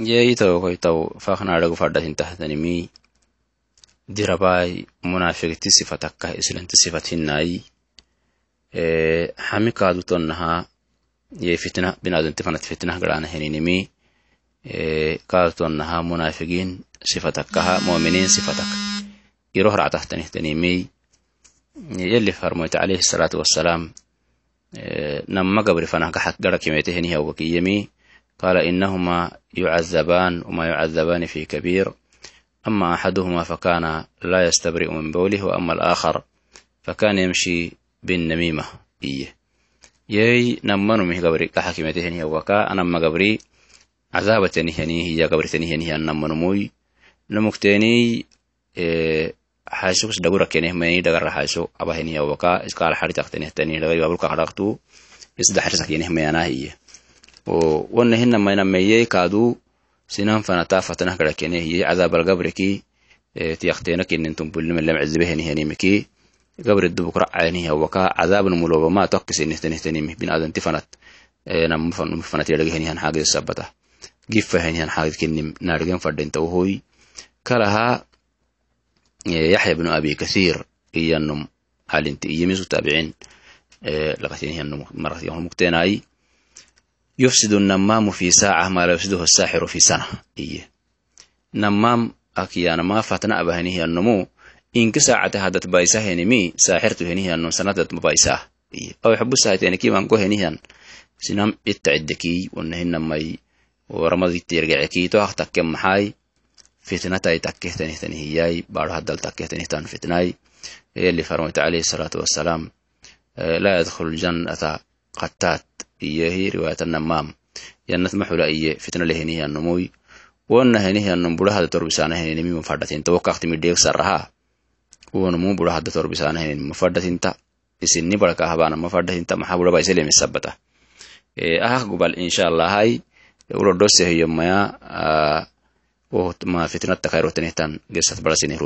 yeitawkoitaw faknadagu fadhatintahtanimi dirabai munafigti sifatakkah islanti sifat hinai hami kaadu tonnaha ye fitna binadanti fanat fitnah garana heninimi kaadu tonnaha munafigin sifatakkaha mu'minin sifatak iro haractahtanihtanimi yelli farmoyte alayhi salatu wassalam namma gabri fanah gara kimete qaala inahumaa yucadabaan wamaa yucadabaani fi kabiir ama axaduhumaa fakaana laa yastabri'u min bowlih waama alaakhar fakaana yamshi binnamiima iye yey namanumih gabri kaxakimetehenihia waka anama gabri cadabatanihanihiya gabritanihanihi anamanumuy namukteniy xaysukus dhagurakeneh mayni dhagarraxayso abahenihi waka iskaal xaritaktenehtanih dhagari babulkaqdhaqtu isdaxrisakeneh mayanahiye wanahinamainameyey kaadu sinan fanata fatanah karakenehiyey cadabal gabreki tiyaktena kinentumbulimalemcizibeheniheniimiki gabri e, dubukracaynihiawaka cadabna mulobama tokkisinihtenihtenimi binadanti fanat e, namafanatiyadhegehenihan xaagid sabata. Gifahenihan xaagid kinim naarigen fadhintawohoy kalaha e, yaxya bnu abi kasiir iyanum halinti iyimisu taabicin lakatinihiyanumuktenaayi yufsid namaamu fi saaca maa laa yufsiduhu asaaxiru fi sana iyo namaam akiyaana maafatna abahanihiannomu inka saacate hadad baysa henimi saaxirtu henihiannom sanadad mabaysaah iyo aw xabu sahaitenikimanko henihan sinam itta cidekiy wanahinamay waramaditiyargacekii tohak takke maxaay fitnatai takkehtenihtenihiyaay baaro hadal takkehtenitan fitnaay eli farmoyta alayhi salaatu wasalaam laa yadkhulu ljannata qattaat iyo hi riwaayatana maam yannat maxula iyo fitnale henihianomoy wona henihianon bura hada torbisana henini mafadatinta deegsaraha wonmu bura hada torbisana henini mafadatinta isinni barkahabana mafadatinta maxa e, ahak gubal inshaalahai ulodosehiyomaya wohma fitnatta kairotenihtan gesat barasini